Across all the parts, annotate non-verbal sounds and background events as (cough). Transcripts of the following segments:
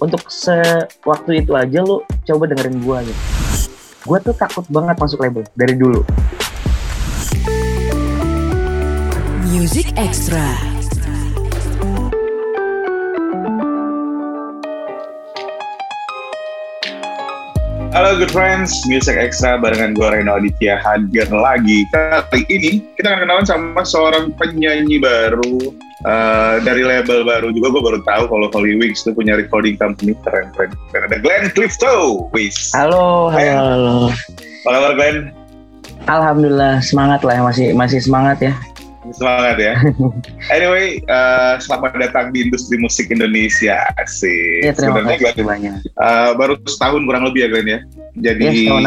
untuk sewaktu itu aja lu coba dengerin gua gitu gua tuh takut banget masuk label dari dulu Music Extra. Halo good friends, Music Extra barengan gue Reno Aditya hadir lagi. Kali ini kita akan kenalan sama seorang penyanyi baru uh, dari label baru juga. Gue baru tahu kalau Holy Wings itu punya recording company keren keren. Dan ada Glenn Clifto, wis. halo halo halo Apa kabar Glenn? alhamdulillah semangat lah masih masih semangat ya Semangat ya. (laughs) Anyway, uh, selamat datang di industri musik Indonesia. Asik. ya terima Sebenarnya kasih banyak uh, baru setahun kurang lebih ya Glenn ya. Jadi ya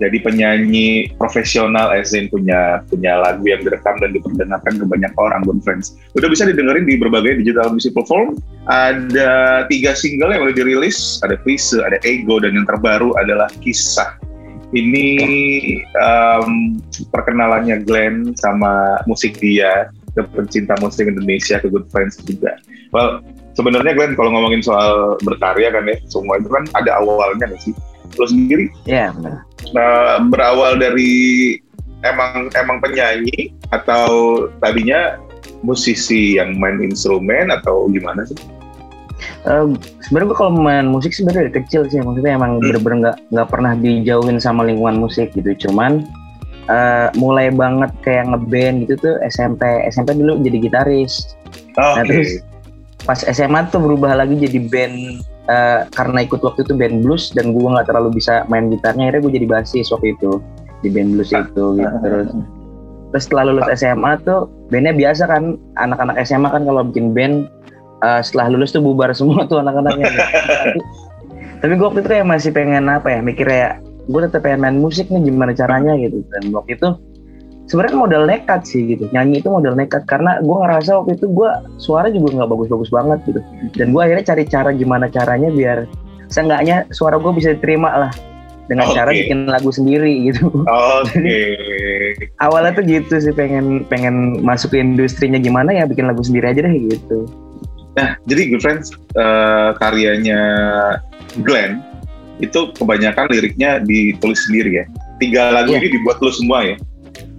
jadi penyanyi profesional Ezen punya punya lagu yang direkam dan diperdengarkan ke banyak orang good friends udah bisa didengerin di berbagai digital music platform. Ada tiga single yang udah dirilis. Ada Please ada Ego dan yang terbaru adalah Kisah. Ini um, perkenalannya Glenn sama musik dia ke pencinta musik Indonesia ke good friends juga. Well sebenarnya Glenn kalau ngomongin soal berkarya kan ya semua itu kan ada awalnya nggak sih? Lo sendiri? Ya benar Nah, berawal dari emang emang penyanyi atau tadinya musisi yang main instrumen atau gimana sih? Eh, sebenarnya gue kalau main musik sebenarnya dari kecil sih maksudnya emang Hmm. bener-bener nggak nggak pernah dijauhin sama lingkungan musik gitu cuman eh, mulai banget kayak ngeband gitu tuh SMP SMP dulu jadi gitaris Oh, Nah, terus pas SMA tuh berubah lagi jadi band eh, karena ikut waktu itu band blues dan gue nggak terlalu bisa main gitarnya akhirnya gue jadi basis waktu itu di band blues itu gitu. Terus terus setelah lulus SMA tuh bandnya biasa kan anak-anak SMA kan kalau bikin band eh, setelah lulus tuh bubar semua tuh anak-anaknya. Tapi, tapi gue waktu itu kayak masih pengen apa ya mikir kayak gue tetap pengen main musik nih gimana caranya gitu. Dan waktu itu sebenarnya modal nekat sih gitu nyanyi itu modal nekat karena gue ngerasa waktu itu gue suara juga nggak bagus-bagus banget gitu dan gue akhirnya cari cara gimana caranya biar seenggaknya suara gue bisa diterima lah dengan cara Oke. bikin lagu sendiri gitu (laughs) Oke. awalnya tuh gitu sih pengen pengen masuk ke industrinya gimana ya bikin lagu sendiri aja deh gitu Nah, jadi good friends eh, karyanya Glenn itu kebanyakan liriknya ditulis sendiri ya. Tiga lagu Iya. ini dibuat lu semua ya.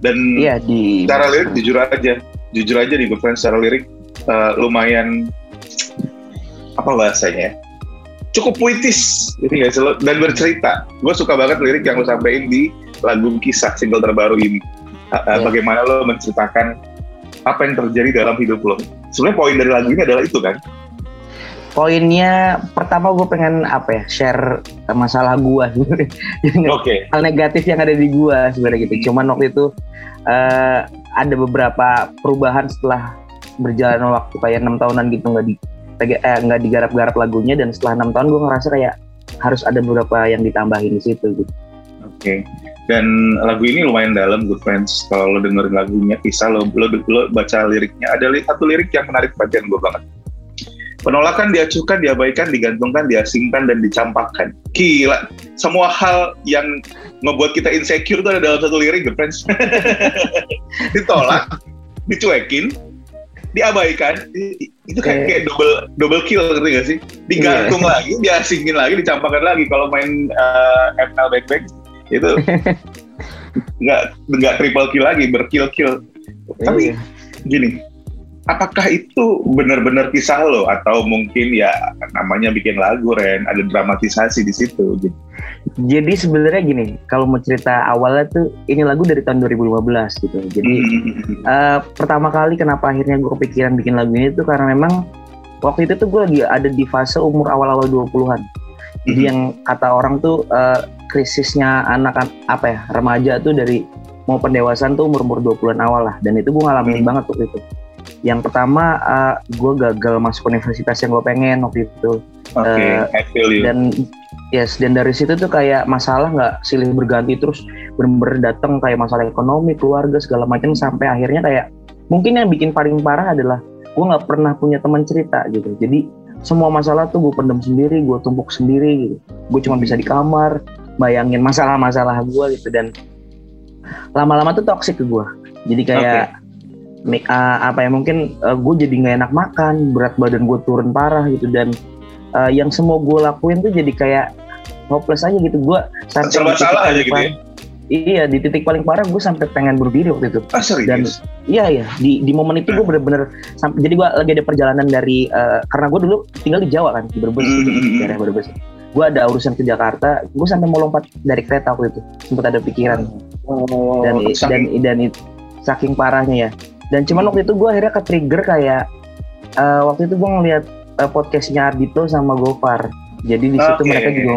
Dan iya di secara lirik jujur aja, jujur aja nih good friends secara lirik eh, lumayan apa bahasanya? ya, Cukup puitis, sih lo? dan bercerita. Gue suka banget lirik yang lo sampein di lagu kisah single terbaru ini. Eh, Iya. Bagaimana lo menceritakan apa yang terjadi dalam hidup lo. Sebenarnya poin dari lagu ini adalah itu kan. Poinnya pertama gue pengen apa ya share masalah gue (laughs) Oke. hal negatif yang ada di gue sebenarnya gitu cuman waktu itu eh, ada beberapa perubahan setelah berjalan waktu kayak enam tahunan gitu nggak di eh, nggak digarap-garap lagunya dan setelah enam tahun gue ngerasa kayak harus ada beberapa yang ditambahin di situ gitu Oke. Dan lagu ini lumayan dalam, good friends. Kalau lo dengerin lagunya, kisah lo, lo, lo baca liriknya. Ada li- satu lirik yang menarik perhatian gue banget. Penolakan diacuhkan, diabaikan, digantungkan, diasingkan, dan dicampakkan. Gila. Semua hal yang ngebuat kita insecure itu ada dalam satu lirik, good friends. (laughs) Ditolak, dicuekin, diabaikan. Itu kayak, Kayak- kayak double double kill, ngerti gak sih? Digantung lagi, diasingin lagi, dicampakkan lagi. Kalau main eh, ML back-back, itu (laughs) nggak nggak triple kill lagi berkill kill tapi Iya. gini apakah itu benar-benar kisah lo atau mungkin ya namanya bikin lagu Ren ada dramatisasi di situ gitu. jadi sebenarnya gini kalau mau cerita awalnya tuh ini lagu dari tahun 2015 gitu jadi. Eh, pertama kali kenapa akhirnya gue kepikiran bikin lagu ini tuh karena memang waktu itu tuh gue lagi ada di fase umur awal-awal 20-an. Jadi yang kata orang tuh eh, krisisnya anak apa ya remaja tuh dari mau pendewasaan tuh umur-umur 20-an awal lah dan itu gue ngalamin banget waktu itu. Yang pertama gue gagal masuk universitas yang gue pengen waktu itu. Oke, Eh, I feel you. dan yes dan dari situ tuh kayak masalah nggak silih berganti terus bener-bener datang kayak masalah ekonomi keluarga segala macam sampai akhirnya kayak mungkin yang bikin paling parah adalah gue nggak pernah punya teman cerita gitu. Jadi semua masalah tuh gue pendam sendiri gue tumpuk sendiri gitu. Gue cuma bisa di kamar bayangin masalah-masalah gue gitu. Dan lama-lama tuh toxic ke gue jadi kayak make- uh, apa ya mungkin gue jadi nggak enak makan berat badan gue turun parah gitu dan uh, yang semua gue lakuin tuh jadi kayak hopeless aja gitu gue sampai Serba di salah aja gitu ya? iya di titik paling parah gue sampai pengen bunuh diri waktu itu Ah serius? dan iya iya di di momen itu gue bener-bener sampai jadi gue lagi ada perjalanan dari eh, karena gue dulu tinggal di Jawa kan di Brebes Mm, mm, mm. daerah Brebes gue ada urusan ke Jakarta gue sampai mau lompat dari kereta waktu itu sempat ada pikiran Oh, dan saking- dan dan it- saking parahnya ya dan cuman waktu itu gue akhirnya ke trigger kayak eh, waktu itu gue ngeliat eh, podcastnya Ardito sama Gofar. Jadi di situ Oke. mereka juga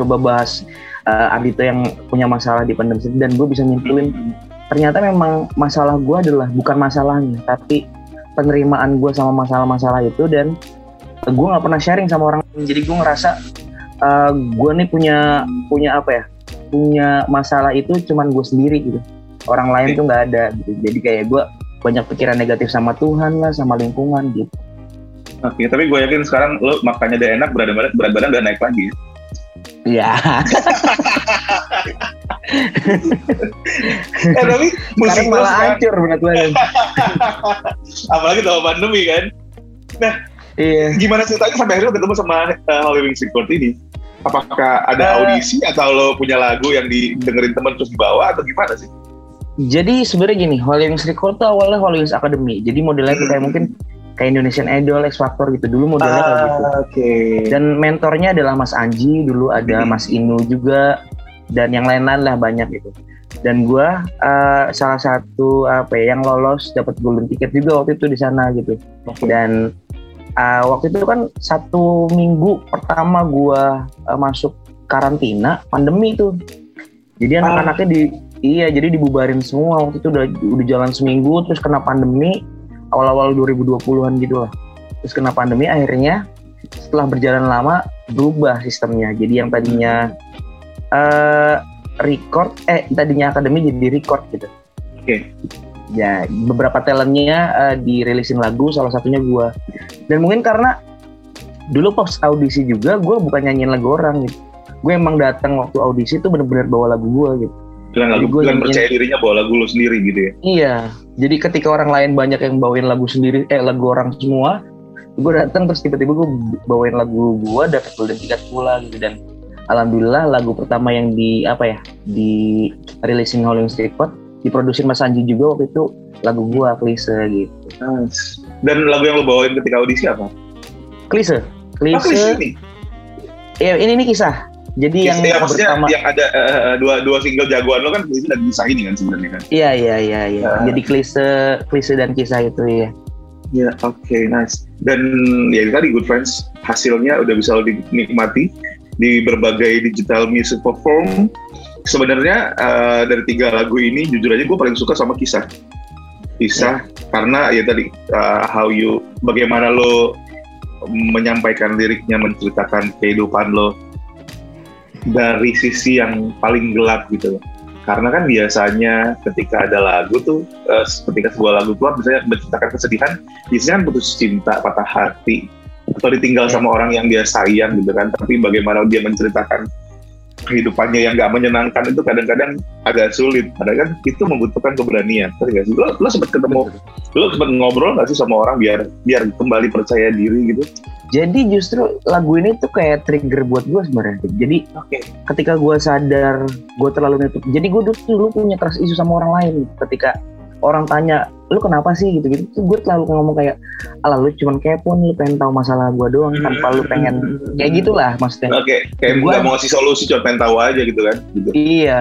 coba bahas eh, Ardito yang punya masalah di pendem sendiri dan gue bisa nyimpulin ternyata memang masalah gue adalah bukan masalahnya tapi penerimaan gue sama masalah-masalah itu dan gue nggak pernah sharing sama orang jadi gue ngerasa gue nih punya punya apa ya punya masalah itu cuman gue sendiri gitu. Orang lain tuh nggak ada gitu. Jadi kayak gue banyak pikiran negatif sama Tuhan lah sama lingkungan gitu Oke, tapi gue yakin sekarang lo makannya udah enak, berat badan, berat badan udah naik lagi. Iya. (laughs) eh tapi musik malah sekarang, hancur berat badan. (laughs) apalagi sama pandemi kan. Iya. Gimana ceritanya sampai akhirnya lo ketemu sama uh, Holy Wings Record ini? Apakah ada Eh. audisi atau lo punya lagu yang didengerin temen terus dibawa atau gimana sih? Jadi sebenarnya gini, Wings Record tuh awalnya Wings Academy. Jadi modelnya tuh kayak mungkin kayak Indonesian Idol, X Factor gitu. Dulu modelnya kayak gitu. Oke. Dan mentornya adalah Mas Anji, dulu ada Hmm. Mas Inu juga, dan yang lain-lain lah banyak gitu. Dan gua eh, salah satu apa ya, yang lolos dapat golden ticket juga waktu itu di sana gitu. Dan eh, waktu itu kan satu minggu pertama gua eh, masuk karantina pandemi itu. Jadi anak-anaknya di iya jadi dibubarin semua waktu itu udah udah jalan seminggu terus kena pandemi awal-awal 2020-an gitu lah. Terus kena pandemi akhirnya setelah berjalan lama berubah sistemnya. Jadi yang tadinya eh record eh tadinya akademi jadi record gitu. Oke. Ya, beberapa talentnya eh, dirilisin lagu salah satunya gua. Dan mungkin karena dulu pas audisi juga gue bukan nyanyiin lagu orang gitu. Gue emang datang waktu audisi tuh bener-bener bawa lagu gua gitu. Dengan lagu, dengan nyanyiin- percaya dirinya bawa lagu lo sendiri gitu ya. Iya, jadi ketika orang lain banyak yang bawain lagu sendiri, eh lagu orang semua, gue datang terus tiba-tiba gue bawain lagu gue dapet golden ticket pula gitu dan alhamdulillah lagu pertama yang di apa ya di releasing Howling Record diproduksi Mas Anji juga waktu itu lagu gue Klise gitu. Dan lagu yang lo bawain ketika audisi apa? Klise, Oh, Klise, ini. ya ini nih kisah. Jadi yang ya, pertama, yang ada eh, dua dua single jagoan lo kan ini lagi kisah ini kan sebenarnya kan. iya iya iya iya. Ah. Jadi Klise, Klise dan kisah itu ya. Ya, oke, nice. Dan ya itu tadi Good Friends hasilnya udah bisa lo dinikmati di berbagai digital music platform. Sebenarnya eh, dari tiga lagu ini jujur aja gue paling suka sama kisah. Kisah karena ya tadi eh, how you bagaimana lo menyampaikan liriknya menceritakan kehidupan lo dari sisi yang paling gelap gitu loh. Karena kan biasanya ketika ada lagu tuh, eh, ketika sebuah lagu keluar misalnya menceritakan kesedihan, biasanya kan putus cinta, patah hati, atau ditinggal Ya. sama orang yang dia sayang gitu kan. Tapi bagaimana dia menceritakan kehidupannya yang gak menyenangkan itu kadang-kadang agak sulit. Padahal kan itu membutuhkan keberanian. Sih? Lo, lo sempat ketemu, lo sempat ngobrol gak sih sama orang biar biar kembali percaya diri gitu? Jadi justru lagu ini tuh kayak trigger buat gue sebenarnya. Jadi Oke. ketika gue sadar gue terlalu nutup jadi gue dulu, dulu punya trust isu sama orang lain ketika orang tanya lu kenapa sih gitu gitu gue terlalu ngomong kayak ala lu cuman kepo nih lu pengen tahu masalah gue doang tanpa lu pengen kayak gitulah maksudnya Oke, kayak Gua- nggak mau ngasih solusi, cuma pengen tahu aja gitu kan? Gitu. iya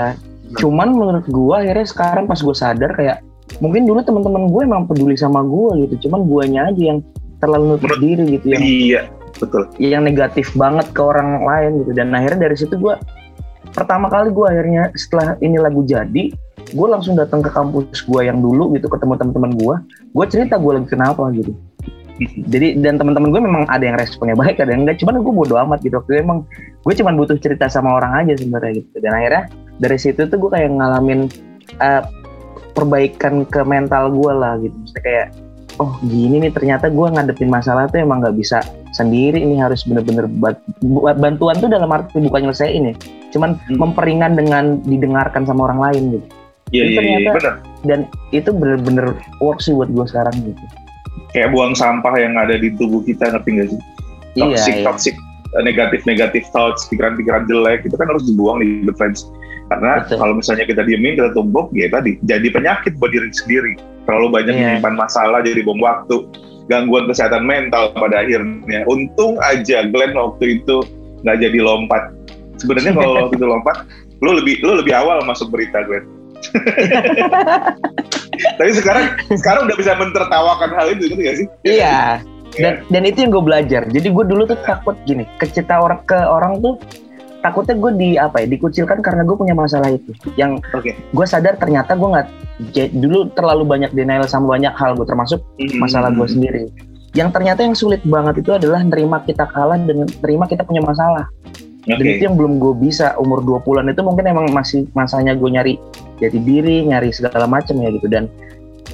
cuman menurut gue akhirnya sekarang pas gue sadar kayak mungkin dulu teman-teman gue emang peduli sama gue gitu cuman guanya aja yang terlalu nutup Menurut- diri gitu yang Iya, betul. yang negatif banget ke orang lain gitu dan akhirnya dari situ gue pertama kali gue akhirnya setelah ini lagu jadi gue langsung datang ke kampus gue yang dulu gitu ketemu teman-teman gue gue cerita gue lagi kenapa gitu. Jadi dan teman-teman gue memang ada yang responnya baik ada yang enggak. Cuman gue bodo amat gitu. Waktu itu emang gue cuman butuh cerita sama orang aja sebenarnya gitu. Dan akhirnya dari situ tuh gue kayak ngalamin eh, perbaikan ke mental gue lah gitu. Maksudnya kayak oh gini nih ternyata gue ngadepin masalah tuh emang nggak bisa sendiri ini harus bener-bener bantuan tuh dalam arti bukan nyelesain ya. Cuman Hmm. memperingan dengan didengarkan sama orang lain gitu Iya, iya, iya, ternyata- benar. dan itu bener-bener work sih buat gue sekarang gitu Kayak buang sampah yang ada di tubuh kita, ngerti nggak sih? toxic iya. toxic uh, negatif negatif thoughts pikiran-pikiran jelek itu kan harus dibuang di good friends karena Betul. kalau misalnya kita diemin kita tumpuk ya tadi jadi penyakit buat diri sendiri terlalu banyak Iya. menyimpan masalah jadi bom waktu gangguan kesehatan mental pada akhirnya untung aja Glenn waktu itu nggak jadi lompat sebenarnya (laughs) kalau waktu itu lompat lu lebih lu lebih awal masuk berita Glenn (laughs) tapi sekarang sekarang udah bisa mentertawakan hal itu gitu gak sih Iya. Dan dan itu yang gue belajar. Jadi gue dulu tuh takut gini, ke cerita orang ke orang tuh takutnya gue di apa ya dikucilkan karena gue punya masalah itu. Yang Oke. gue sadar ternyata gue nggak dulu terlalu banyak denial sama banyak hal gue termasuk masalah gue sendiri. Yang ternyata yang sulit banget itu adalah nerima kita kalah dan nerima kita punya masalah. Dan Oke. itu yang belum gue bisa umur 20-an itu mungkin emang masih masanya gue nyari jati diri, nyari segala macam ya gitu dan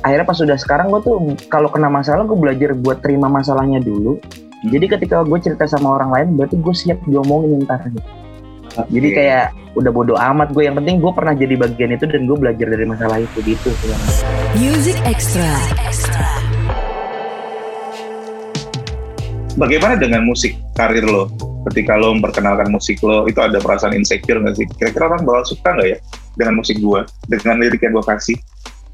akhirnya pas sudah sekarang gue tuh kalau kena masalah gue belajar buat terima masalahnya dulu. Jadi ketika gue cerita sama orang lain berarti gue siap diomongin ntar gitu. Jadi Oke. kayak udah bodo amat gue yang penting gue pernah jadi bagian itu dan gue belajar dari masalah itu gitu. Music Extra. Bagaimana dengan musik karir lo? Ketika lo memperkenalkan musik lo, itu ada perasaan insecure nggak sih? Kira-kira orang bakal suka nggak ya dengan musik gua, dengan lirik yang gua kasih,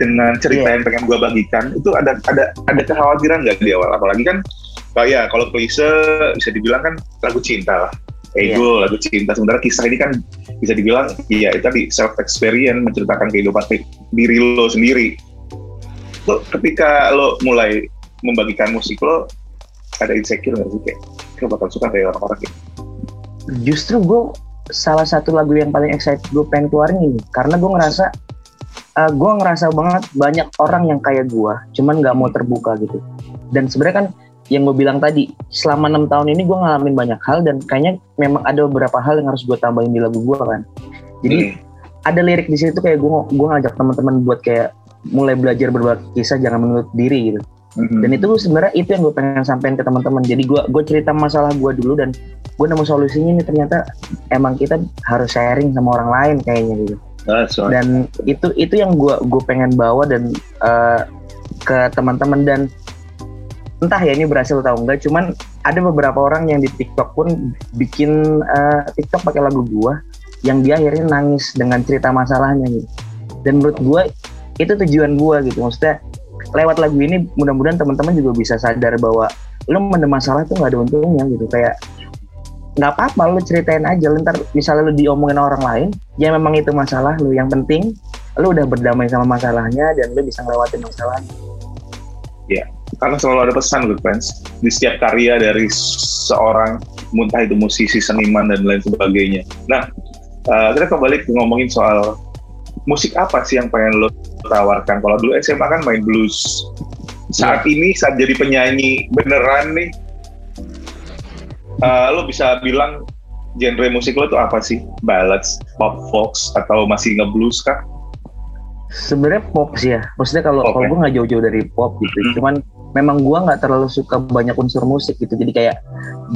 dengan cerita Iya. yang pengen gua bagikan? Itu ada ada ada kekhawatiran nggak di awal? Apalagi kan, oh ya kalau klise bisa dibilang kan lagu cinta lah. Ego, lagu cinta. Sementara kisah ini kan bisa dibilang, iya itu tadi self experience menceritakan kehidupan diri lo sendiri. Lo ketika lo mulai membagikan musik lo, ada insecure nggak sih kayak kayak bakal suka kayak orang-orang gitu. Justru gue salah satu lagu yang paling excited gue pengen keluarin ini karena gue ngerasa eh, gue ngerasa banget banyak orang yang kayak gue cuman nggak mau terbuka gitu. Dan sebenarnya kan yang gue bilang tadi selama enam tahun ini gue ngalamin banyak hal dan kayaknya memang ada beberapa hal yang harus gue tambahin di lagu gue kan. Jadi ada lirik di situ kayak gue gue ngajak teman-teman buat kayak mulai belajar berbagi kisah jangan menutup diri gitu Mhm. dan itu sebenarnya itu yang gue pengen sampein ke teman-teman. Jadi gue gue cerita masalah gue dulu dan gue nemu solusinya nih ternyata emang kita harus sharing sama orang lain kayaknya gitu. That's right. dan itu itu yang gue gue pengen bawa dan eh, ke teman-teman. Dan entah ya ini berhasil atau enggak cuman ada beberapa orang yang di TikTok pun bikin eh, TikTok pakai lagu gue yang dia akhirnya nangis dengan cerita masalahnya gitu. Dan menurut gue itu tujuan gue gitu. Maksudnya lewat lagu ini mudah-mudahan teman-teman juga bisa sadar bahwa lu mendem masalah tuh nggak ada untungnya gitu. Kayak nggak apa-apa lu ceritain aja. Lu ntar misalnya lu diomongin orang lain ya memang itu masalah lu yang penting lu udah berdamai sama masalahnya dan lu bisa ngelewatin masalahnya Karena selalu ada pesan good friends. Di setiap karya dari seorang muntah itu musisi, seniman dan lain sebagainya. Nah, eh, kita kembali ke ngomongin soal musik apa sih yang pengen lo tawarkan? Kalau dulu SMA kan main blues. Saat ini saat jadi penyanyi beneran nih, eh, lo bisa bilang genre musik lo tuh apa sih? Ballads, pop, folk, atau masih nge-blues kah? sebenarnya pop sih ya maksudnya kalau Pop kalau ya? gue nggak jauh-jauh dari pop gitu Hmm. cuman memang gue nggak terlalu suka banyak unsur musik gitu jadi kayak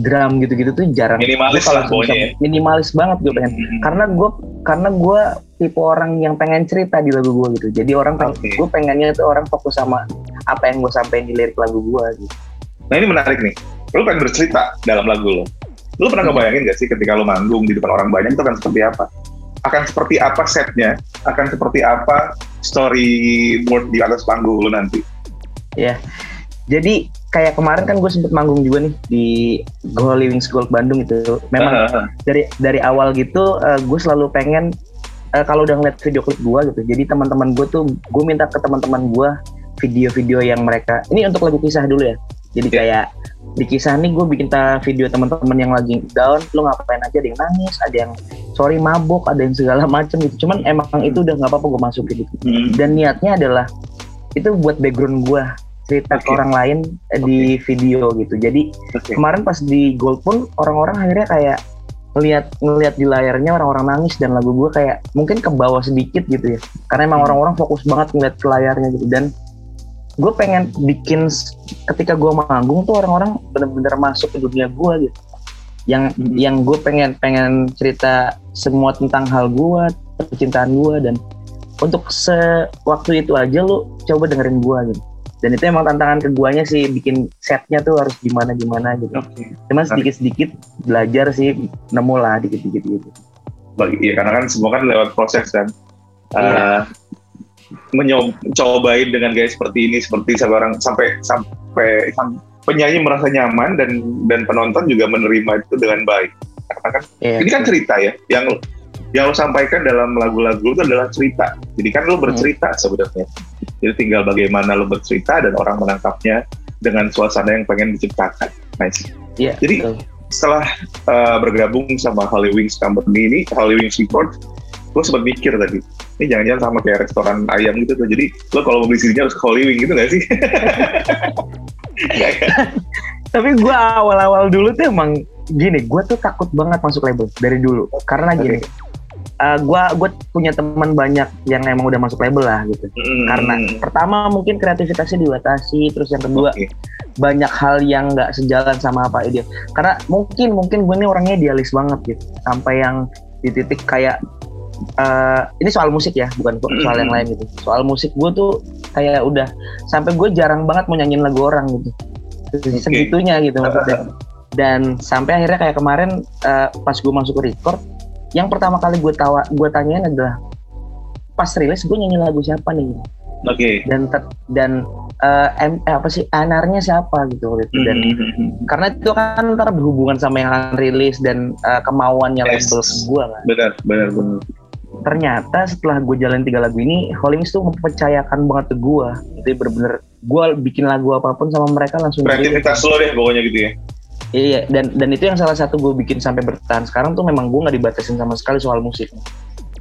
drum gitu-gitu tuh jarang Minimalis Gua lah pokoknya ya. minimalis banget gue pengen Hmm. karena gue karena gue tipe orang yang pengen cerita di lagu gue gitu jadi orang pengen, gue pengennya tuh orang fokus sama apa yang gue sampein di lirik lagu gue gitu Nah ini menarik nih. Lu pengen bercerita dalam lagu lo. Lu pernah ngebayangin gak sih ketika lu manggung di depan orang banyak itu akan seperti apa? Akan seperti apa setnya? Akan seperti apa storyboard di atas panggung lu nanti? ya jadi kayak kemarin kan gue sempet manggung juga nih di Go Living School Bandung itu memang Ah, dari dari awal gitu gue selalu pengen eh, kalau udah ngeliat video klip gue gitu jadi teman-teman gue tuh gue minta ke teman-teman gue video-video yang mereka ini untuk lagu kisah dulu ya jadi Iya. kayak di kisah nih gue bikin video teman-teman yang lagi down lo ngapain aja ada yang nangis ada yang sorry mabuk ada yang segala macem gitu cuman emang itu udah nggak apa-apa gue masukin gitu Hmm. dan niatnya adalah itu buat background gue cerita ke Oke. orang lain eh, di video gitu jadi Oke. kemarin pas di Gold pun orang-orang akhirnya kayak ngelihat ngelihat di layarnya orang-orang nangis dan lagu gue kayak mungkin ke bawah sedikit gitu ya karena emang Hmm. orang-orang fokus banget ngeliat ke layarnya gitu dan gue pengen bikin ketika gue manggung tuh orang-orang bener-bener masuk ke dunia gue gitu yang Hmm. yang gue pengen pengen cerita semua tentang hal gue percintaan gue dan untuk sewaktu itu aja lu coba dengerin gue gitu dan itu emang tantangan ke guanya sih bikin setnya tuh harus gimana gimana gitu Oke. cuman sedikit sedikit belajar sih nemu lah dikit dikit gitu Bagi, ya karena kan semua kan lewat proses kan. Iya. Eh, mencobain dengan gaya seperti ini seperti sekarang sampai sampai sam- penyanyi merasa nyaman dan dan penonton juga menerima itu dengan baik karena kan Iya. ini kan cerita ya yang yang lo sampaikan dalam lagu-lagu itu adalah cerita jadi kan lo bercerita sebenarnya jadi tinggal bagaimana lo bercerita dan orang menangkapnya dengan suasana yang pengen diciptakan nice Iya, Jadi- betul. setelah uh, bergabung sama Holy Wings Company ini, Holy Wings Record, gue sempat mikir tadi, ini jangan-jangan sama kayak restoran ayam gitu tuh. Jadi lo kalau mau beli sirinya harus ke Holy Wing gitu gak sih? (laughs) Tapi gua awal-awal dulu tuh emang gini gua tuh takut banget masuk label dari dulu karena gini eh, gua gue punya teman banyak yang emang udah masuk label lah gitu. Hmm, karena pertama mungkin kreativitasnya dibatasi terus yang kedua oke. banyak hal yang nggak sejalan sama apa ide. Karena mungkin mungkin gue ini orangnya idealis banget gitu. Sampai yang di titik kayak eh, ini soal musik ya bukan soal yang Mm. lain gitu. Soal musik gue tuh kayak udah sampai gue jarang banget mau nyanyiin lagu orang gitu. Segitunya gitu maksudnya. (laughs) Dan sampai akhirnya kayak kemarin eh, pas gue masuk ke record yang pertama kali gue tawa gue tanyain adalah pas rilis gue nyanyi lagu siapa nih Oke. dan tet- dan eh, em- eh, apa sih anarnya siapa gitu waktu itu dan Hmm, karena itu kan ntar berhubungan sama yang akan rilis dan eh, kemauannya Yes. label gue kan Benar, benar, benar. ternyata setelah gue jalan tiga lagu ini Holy Wings tuh mempercayakan banget ke gue itu bener-bener gue bikin lagu apa pun sama mereka langsung. Kreativitas lo deh pokoknya gitu ya. Iya dan dan itu yang salah satu gue bikin sampai bertahan sekarang tuh memang gue nggak dibatasin sama sekali soal musik.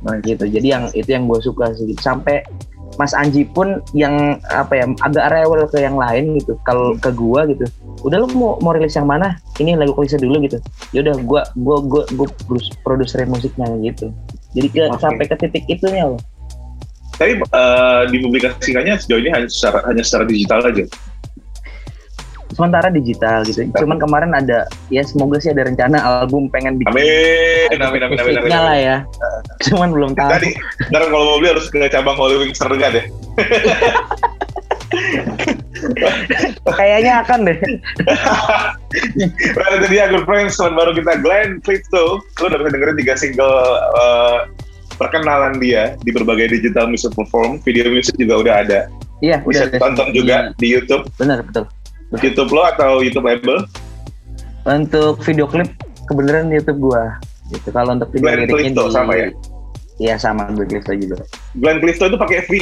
Nah gitu. Jadi yang itu yang gue suka sih. Sampai Mas Anji pun yang apa ya agak rewel ke yang lain gitu. Kalau ke gua gitu. Udah lu mau mau rilis yang mana? Ini lagu klise dulu gitu. Ya udah gua gua gua gua produs- produserin musiknya gitu. Jadi ke Oke. sampai ke titik itunya loh. Tapi eh, dipublikasikannya sejauh ini hanya secara hanya secara digital aja. Sementara digital gitu cuman kemarin ada ya semoga sih ada rencana album pengen bikin Amin, amin, amin, amin, amin. lah ya (laughs) cuman belum tahu Tadi, ntar kalau mau beli harus ke cabang Holy Wings terdekat ya. (laughs) kayaknya akan deh Well, itu dia good friends, teman baru kita Glenn Clifton. Lu udah bisa dengerin tiga single eh, perkenalan dia di berbagai digital music platform. Video musik juga udah ada. iya Bisa udah ditonton juga di YouTube. benar betul YouTube lo atau YouTube label. untuk video klip kebenaran di YouTube gua gitu kalau untuk video Glenn liriknya Clifton sama ya? Iya sama Glenn Clifton juga Glenn Clifton itu pakai V.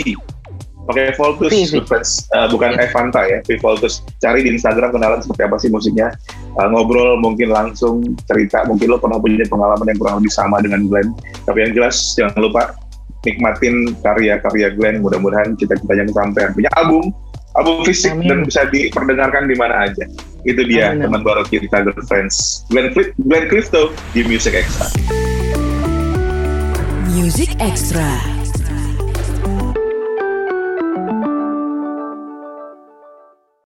Pakai Voltus, V. Eh, bukan Evanta ya, V Voltus. Cari di Instagram kenalan seperti apa sih musiknya. Eh, ngobrol mungkin langsung cerita. Mungkin lo pernah punya pengalaman yang kurang lebih sama dengan Glenn. Tapi yang jelas jangan lupa nikmatin karya-karya Glenn. Mudah-mudahan cita-citanya kesampaian. Punya album, album fisik Amin. dan bisa diperdengarkan di mana aja. Itu dia Amin. teman baru kita good friends. Glenn, Clif- Glenn Clifton di Music Extra. Music Extra.